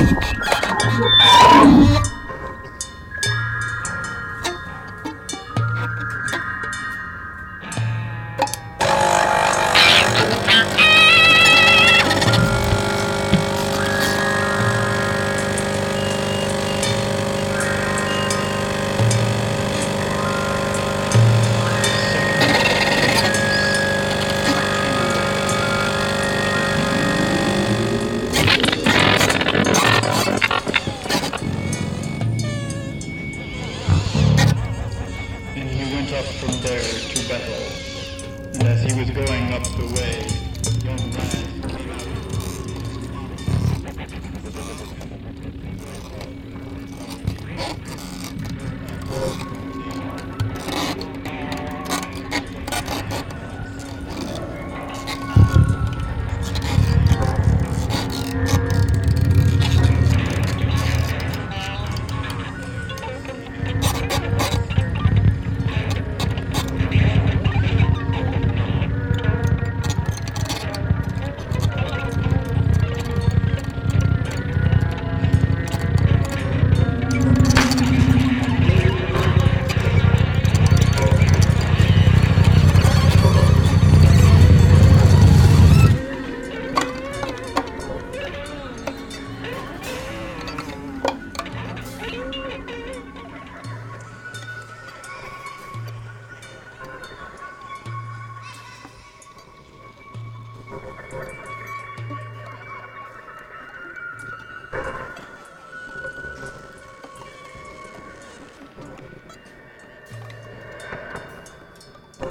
you Bethel. And as he was going up the way, young lads came out.